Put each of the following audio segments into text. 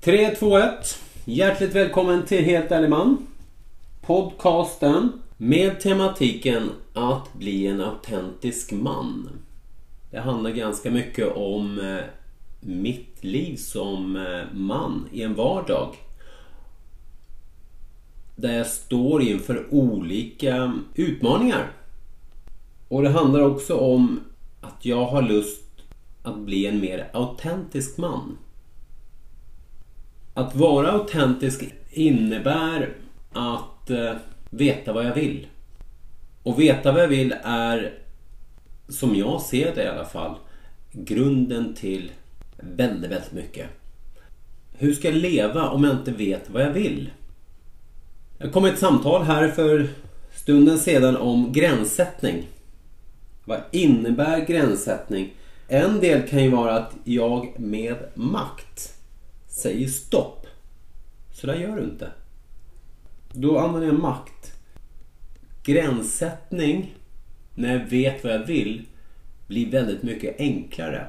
3, 2, 1. Hjärtligt välkommen till Helt ärlig man. Podcasten med tematiken att bli en autentisk man. Det handlar ganska mycket om eh, mitt liv som eh, man i en vardag. Där jag står inför olika utmaningar. Och det handlar också om att jag har lust att bli en mer autentisk man. Att vara autentisk innebär att eh, veta vad jag vill. Och veta vad jag vill är, som jag ser det i alla fall, grunden till väldigt, väldigt mycket. Hur ska jag leva om jag inte vet vad jag vill? Det kom ett samtal här för stunden sedan om gränssättning. Vad innebär gränssättning? En del kan ju vara att jag med makt säger stopp. Så där gör du inte. Då använder jag makt. Gränssättning, när jag vet vad jag vill, blir väldigt mycket enklare.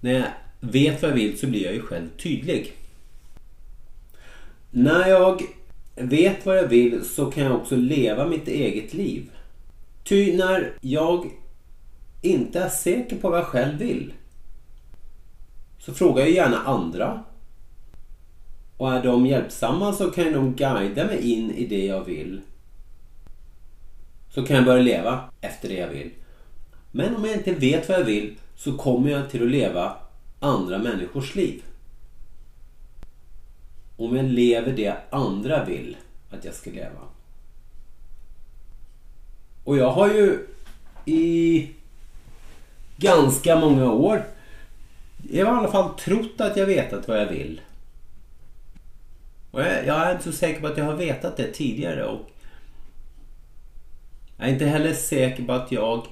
När jag vet vad jag vill så blir jag ju själv tydlig. När jag vet vad jag vill så kan jag också leva mitt eget liv. Ty när jag inte är säker på vad jag själv vill så frågar jag gärna andra. Och är de hjälpsamma så kan de guida mig in i det jag vill. Så kan jag börja leva efter det jag vill. Men om jag inte vet vad jag vill så kommer jag till att leva andra människors liv. Om jag lever det andra vill att jag ska leva. Och jag har ju i ganska många år jag har i alla fall trott att jag vetat vad jag vill. Och jag, jag är inte så säker på att jag har vetat det tidigare. Och jag är inte heller säker på att jag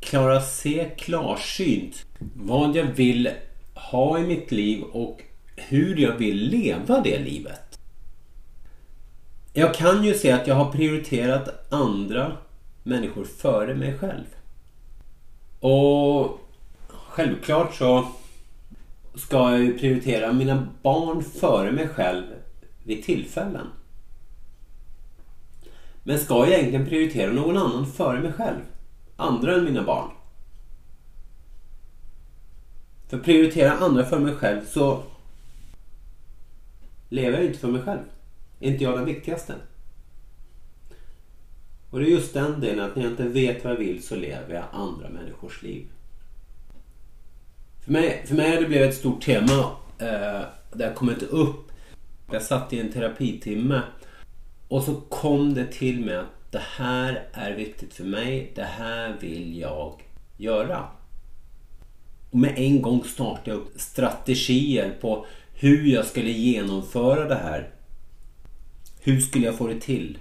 klarar se klarsynt vad jag vill ha i mitt liv och hur jag vill leva det livet. Jag kan ju se att jag har prioriterat andra människor före mig själv. Och självklart så ska jag ju prioritera mina barn före mig själv vid tillfällen. Men ska jag egentligen prioritera någon annan före mig själv? Andra än mina barn? För prioritera andra före mig själv så lever jag inte för mig själv. Är inte jag den viktigaste? Och det är just den delen att när jag inte vet vad jag vill så lever jag andra människors liv. För mig, för mig har det blivit ett stort tema eh, det har kommit upp. Jag satt i en terapitimme och så kom det till mig att det här är viktigt för mig. Det här vill jag göra. Och med en gång startade jag upp strategier på hur jag skulle genomföra det här. Hur skulle jag få det till?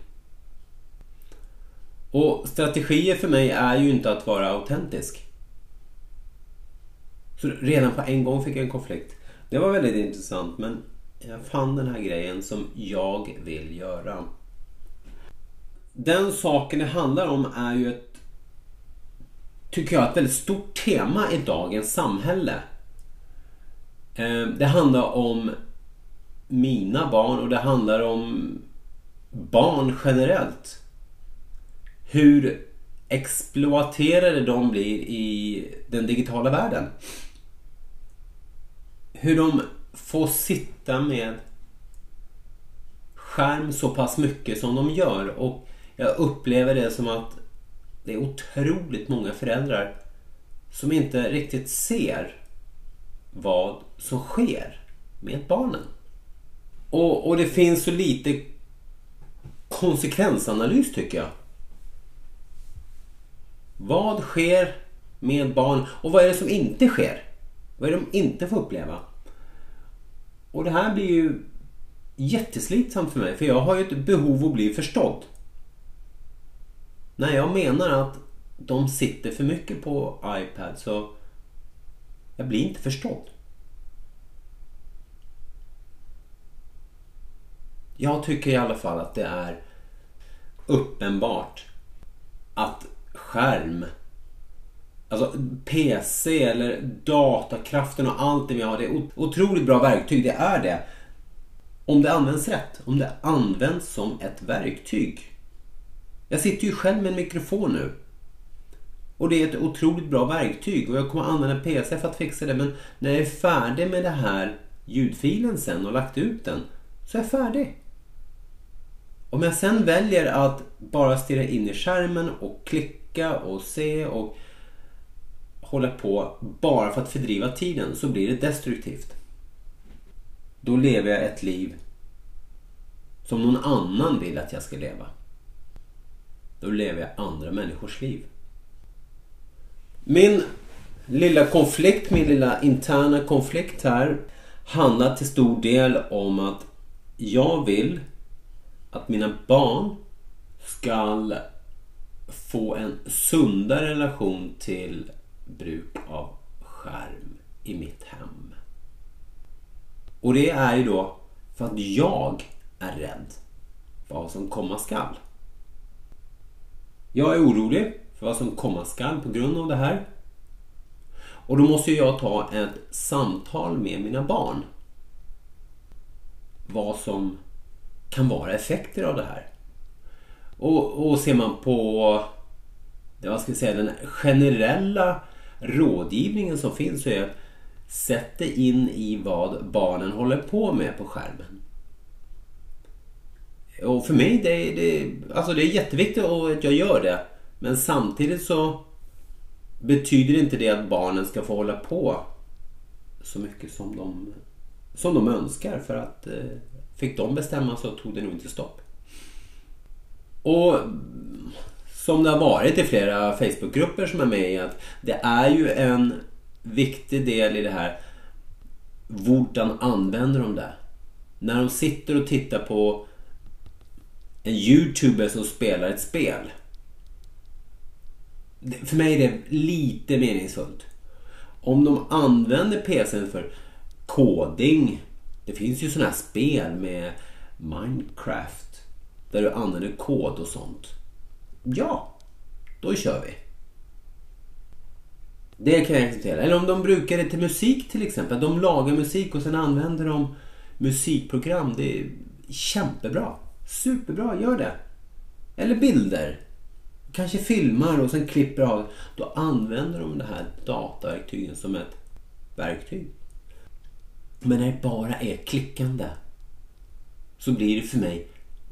Och strategier för mig är ju inte att vara autentisk. Så redan på en gång fick jag en konflikt. Det var väldigt intressant men jag fann den här grejen som jag vill göra. Den saken det handlar om är ju ett tycker jag ett väldigt stort tema i dagens samhälle. Ehm, det handlar om mina barn och det handlar om barn generellt. Hur exploaterade de blir i den digitala världen hur de får sitta med skärm så pass mycket som de gör. Och jag upplever det som att det är otroligt många föräldrar som inte riktigt ser vad som sker med barnen. Och, och det finns så lite konsekvensanalys tycker jag. Vad sker med barn och vad är det som inte sker? Vad är det de inte får uppleva? Och det här blir ju jätteslitsamt för mig för jag har ju ett behov att bli förstådd. När jag menar att de sitter för mycket på iPad så jag blir inte förstådd. Jag tycker i alla fall att det är uppenbart att skärm Alltså PC eller datakraften och allt det vi har. Det är otroligt bra verktyg, det är det. Om det används rätt. Om det används som ett verktyg. Jag sitter ju själv med en mikrofon nu. Och det är ett otroligt bra verktyg och jag kommer använda PC för att fixa det. Men när jag är färdig med den här ljudfilen sen och lagt ut den så är jag färdig. Om jag sen väljer att bara stirra in i skärmen och klicka och se och hålla på bara för att fördriva tiden så blir det destruktivt. Då lever jag ett liv som någon annan vill att jag ska leva. Då lever jag andra människors liv. Min lilla konflikt, min lilla interna konflikt här handlar till stor del om att jag vill att mina barn ska få en sundare relation till bruk av skärm i mitt hem. Och det är ju då för att jag är rädd för vad som komma skall. Jag är orolig för vad som komma skall på grund av det här. Och då måste jag ta ett samtal med mina barn. Vad som kan vara effekter av det här. Och, och ser man på vad ska jag säga, den generella rådgivningen som finns är att sätta in i vad barnen håller på med på skärmen. Och för mig det, det, alltså det är jätteviktigt att jag gör det. Men samtidigt så betyder inte det att barnen ska få hålla på så mycket som de, som de önskar. För att eh, fick de bestämma så tog det nog inte stopp. Och som det har varit i flera Facebookgrupper som är med i att det är ju en viktig del i det här. Hvordan använder de det? När de sitter och tittar på en youtuber som spelar ett spel. För mig är det lite meningsfullt. Om de använder PCn för koding. Det finns ju sådana här spel med Minecraft. Där du använder kod och sånt. Ja, då kör vi. Det kan jag acceptera. Eller om de brukar det till musik till exempel. De lagar musik och sen använder de musikprogram. Det är kämpebra. Superbra, gör det. Eller bilder. Kanske filmar och sen klipper av. Då använder de det här dataverktygen som ett verktyg. Men när det bara är klickande så blir det för mig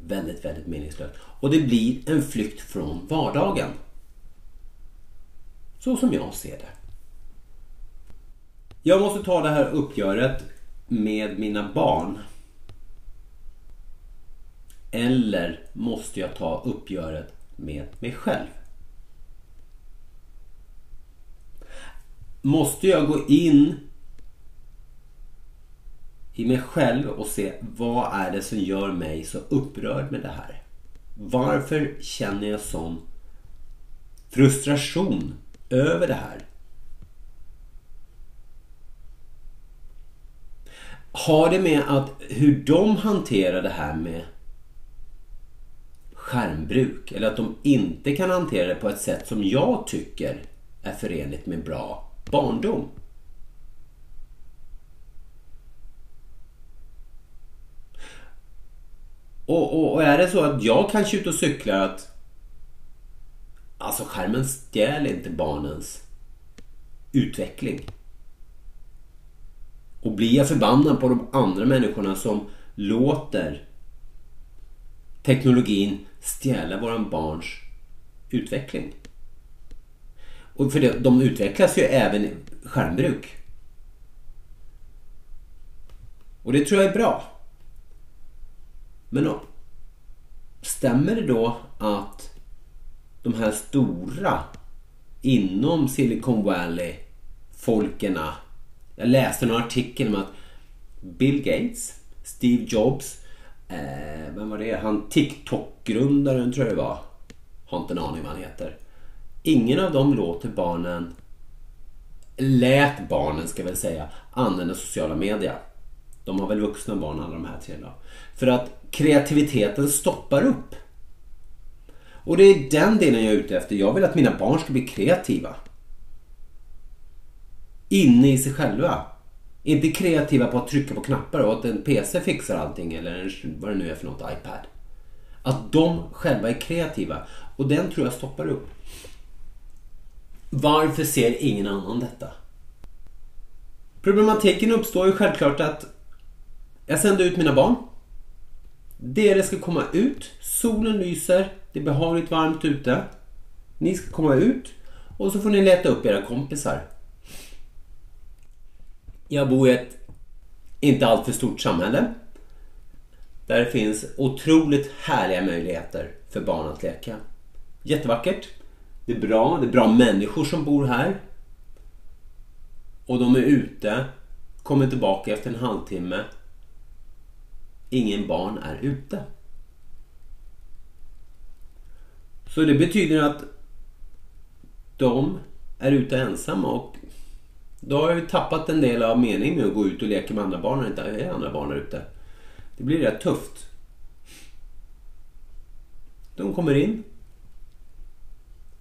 väldigt, väldigt meningslöst. Och det blir en flykt från vardagen. Så som jag ser det. Jag måste ta det här uppgöret med mina barn. Eller måste jag ta uppgöret med mig själv? Måste jag gå in i mig själv och se vad är det som gör mig så upprörd med det här? Varför känner jag sån frustration över det här? Har det med att hur de hanterar det här med skärmbruk eller att de inte kan hantera det på ett sätt som jag tycker är förenligt med bra barndom? Och, och, och, är det så att jag kanske är ute och cyklar att Alltså skärmen stjäl inte barnens utveckling. Och blir jag förbannad på de andra människorna som låter teknologin stjäla våra barns utveckling. Och för det, de utvecklas ju även i skärmbruk. Och det tror jag är bra. Men stämmer det då att de här stora inom Silicon Valley folkerna. Jag läste en artikel om att Bill Gates, Steve Jobs, eh, vem var det? Han TikTok-grundaren tror jag det var. Har inte en aning vad han heter. Ingen av dem låter barnen, lät barnen ska jag väl säga, använda sociala medier. De har väl vuxna barn alla de här tre då. För att kreativiteten stoppar upp. Och det är den delen jag är ute efter. Jag vill att mina barn ska bli kreativa. inne i sig själva. Inte kreativa på att trycka på knappar och att en PC fixar allting eller en, vad det nu är för något, iPad. Att de själva är kreativa. Och den tror jag stoppar upp. Varför ser ingen annan detta? Problematiken uppstår ju självklart att jag sänder ut mina barn. Det det ska komma ut, solen lyser, det är behagligt varmt ute. Ni ska komma ut och så får ni leta upp era kompisar. Jag bor i ett inte alltför stort samhälle. Där det finns otroligt härliga möjligheter för barn att leka. Jättevackert. Det är bra, det är bra människor som bor här. Och de är ute, kommer tillbaka efter en halvtimme. Ingen barn är ute. Så det betyder att de är ute ensamma och då har jag ju tappat en del av meningen med att gå ut och leka med andra barn när det inte är andra barn där ute. Det blir rätt tufft. De kommer in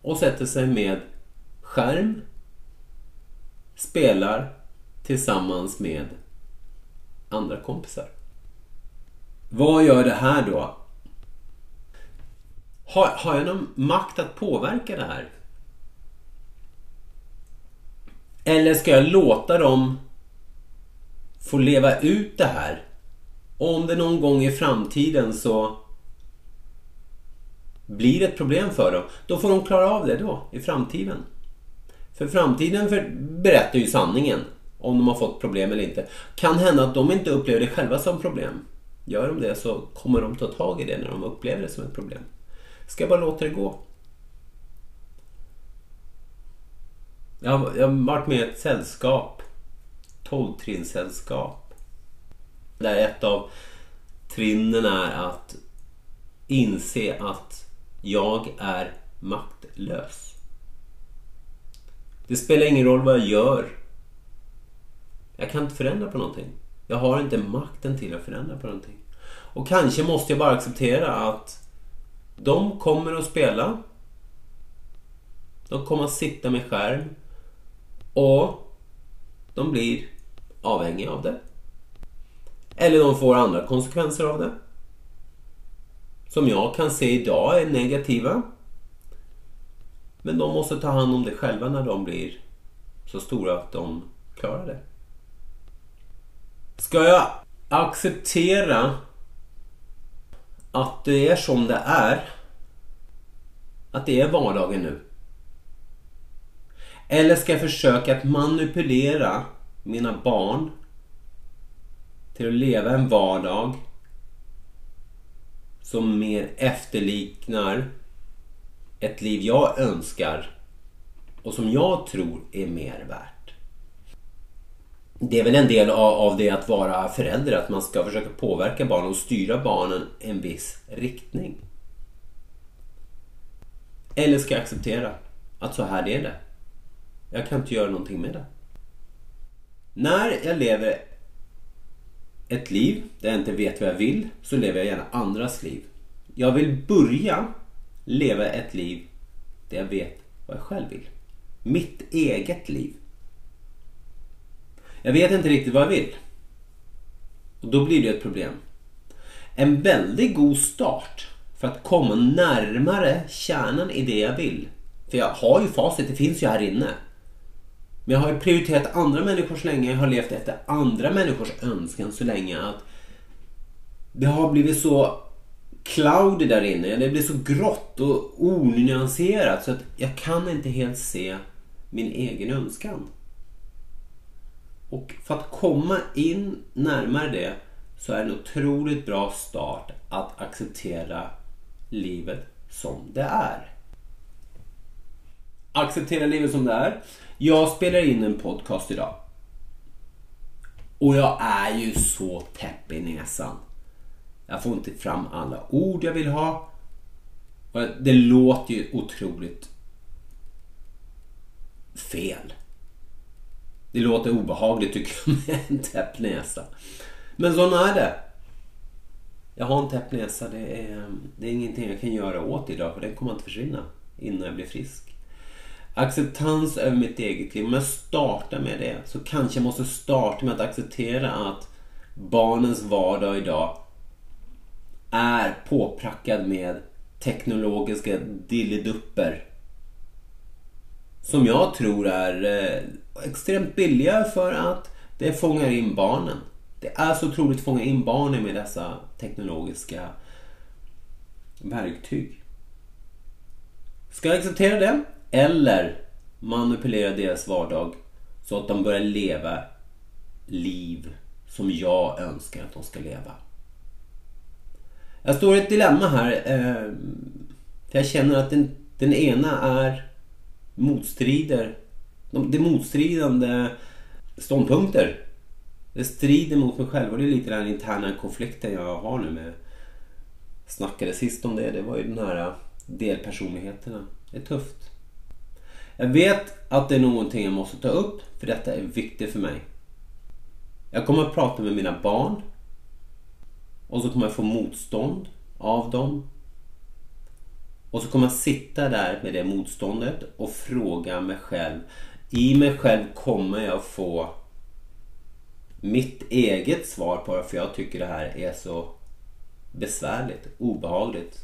och sätter sig med skärm, spelar tillsammans med andra kompisar. Vad gör det här då? Har, har jag någon makt att påverka det här? Eller ska jag låta dem få leva ut det här? Och om det någon gång i framtiden så blir det ett problem för dem, då får de klara av det då, i framtiden. För framtiden för, berättar ju sanningen om de har fått problem eller inte. Kan hända att de inte upplever det själva som problem. Gör de det så kommer de ta tag i det när de upplever det som ett problem. Ska jag bara låta det gå. Jag har, jag har varit med i ett sällskap. Tolvtrinssällskap. Där ett av trinnen är att inse att jag är maktlös. Det spelar ingen roll vad jag gör. Jag kan inte förändra på någonting. Jag har inte makten till att förändra på någonting. Och kanske måste jag bara acceptera att de kommer att spela. De kommer att sitta med skärm. Och de blir avhängiga av det. Eller de får andra konsekvenser av det. Som jag kan se idag är negativa. Men de måste ta hand om det själva när de blir så stora att de klarar det. Ska jag acceptera att det är som det är? Att det är vardagen nu? Eller ska jag försöka att manipulera mina barn till att leva en vardag som mer efterliknar ett liv jag önskar och som jag tror är mer värt. Det är väl en del av det att vara förälder, att man ska försöka påverka barnen och styra barnen i en viss riktning. Eller ska jag acceptera att så här är det. Jag kan inte göra någonting med det. När jag lever ett liv där jag inte vet vad jag vill så lever jag gärna andras liv. Jag vill börja leva ett liv där jag vet vad jag själv vill. Mitt eget liv. Jag vet inte riktigt vad jag vill. Och då blir det ett problem. En väldigt god start för att komma närmare kärnan i det jag vill. För jag har ju facit, det finns ju här inne. Men jag har ju prioriterat andra människor så länge. Jag har levt efter andra människors önskan så länge att det har blivit så cloudy där inne. Det blir så grått och onyanserat så att jag kan inte helt se min egen önskan. Och för att komma in närmare det så är det en otroligt bra start att acceptera livet som det är. Acceptera livet som det är. Jag spelar in en podcast idag. Och jag är ju så täpp i näsan. Jag får inte fram alla ord jag vill ha. Det låter ju otroligt fel. Det låter obehagligt tycker jag med en täpp näsa. Men sån är det. Jag har en täpp näsa. Det är, det är ingenting jag kan göra åt idag för den kommer inte försvinna innan jag blir frisk. Acceptans över mitt eget liv. Om jag startar med det så kanske jag måste starta med att acceptera att barnens vardag idag är påprackad med teknologiska dilledupper. Som jag tror är eh, extremt billiga för att det fångar in barnen. Det är så otroligt att fånga in barnen med dessa teknologiska verktyg. Ska jag acceptera det? Eller manipulera deras vardag så att de börjar leva liv som jag önskar att de ska leva. Jag står i ett dilemma här. Eh, jag känner att den, den ena är motstrider. Det är motstridande ståndpunkter. Det strider mot mig själv och det är lite den interna konflikten jag har nu med snackade sist om det. Det var ju den här äh, delpersonligheterna. Det är tufft. Jag vet att det är någonting jag måste ta upp för detta är viktigt för mig. Jag kommer att prata med mina barn och så kommer jag få motstånd av dem. Och så kommer jag sitta där med det motståndet och fråga mig själv. I mig själv kommer jag få mitt eget svar på varför jag tycker det här är så besvärligt, obehagligt.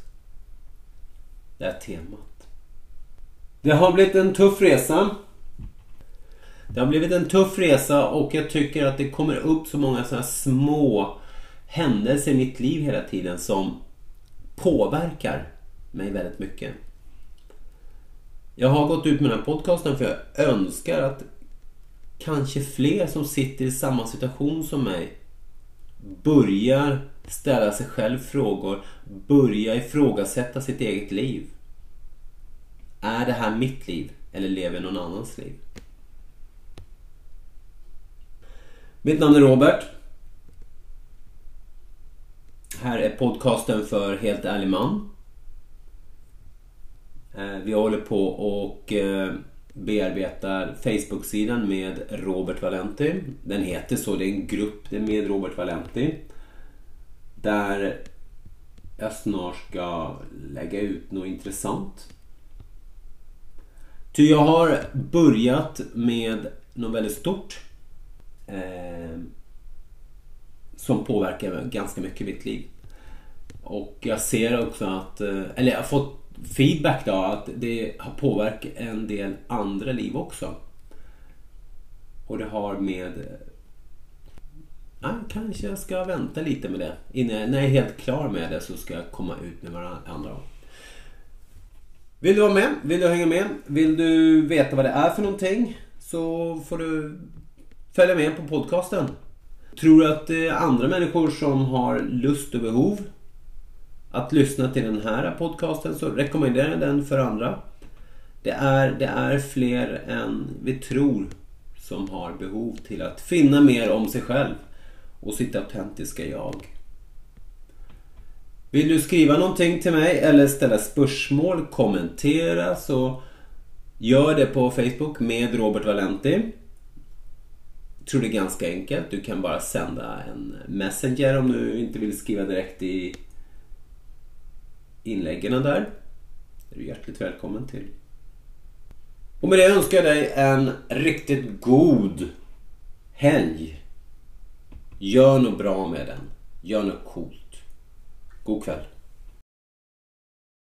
Det här temat. Det har blivit en tuff resa. Det har blivit en tuff resa och jag tycker att det kommer upp så många sådana små händelser i mitt liv hela tiden som påverkar mig väldigt mycket. Jag har gått ut med den här podcasten för jag önskar att kanske fler som sitter i samma situation som mig börjar ställa sig själv frågor, börja ifrågasätta sitt eget liv. Är det här mitt liv eller lever jag någon annans liv? Mitt namn är Robert. Här är podcasten för Helt ärlig man. Eh, vi håller på och eh, bearbetar Facebook-sidan med Robert Valenti. Den heter så, det är en grupp med Robert Valenti. Där jag snart ska lägga ut något intressant. Ty jag har börjat med något väldigt stort. Eh, som påverkar ganska mycket mitt liv. Och jag ser också att, eh, eller jag har fått feedback då att det har påverkat en del andra liv också. Och det har med... Ja, kanske jag ska vänta lite med det. Innan, när jag är helt klar med det så ska jag komma ut med varandra. Vill du vara med? Vill du hänga med? Vill du veta vad det är för någonting? Så får du följa med på podcasten. Tror du att det är andra människor som har lust och behov att lyssna till den här podcasten så rekommenderar jag den för andra. Det är, det är fler än vi tror som har behov till att finna mer om sig själv och sitt autentiska jag. Vill du skriva någonting till mig eller ställa spörsmål, kommentera så gör det på Facebook med Robert Valenti. Jag tror det är ganska enkelt. Du kan bara sända en messenger om du inte vill skriva direkt i inläggen där. är du hjärtligt välkommen till. Och med det önskar jag dig en riktigt god helg. Gör något bra med den. Gör något coolt. God kväll.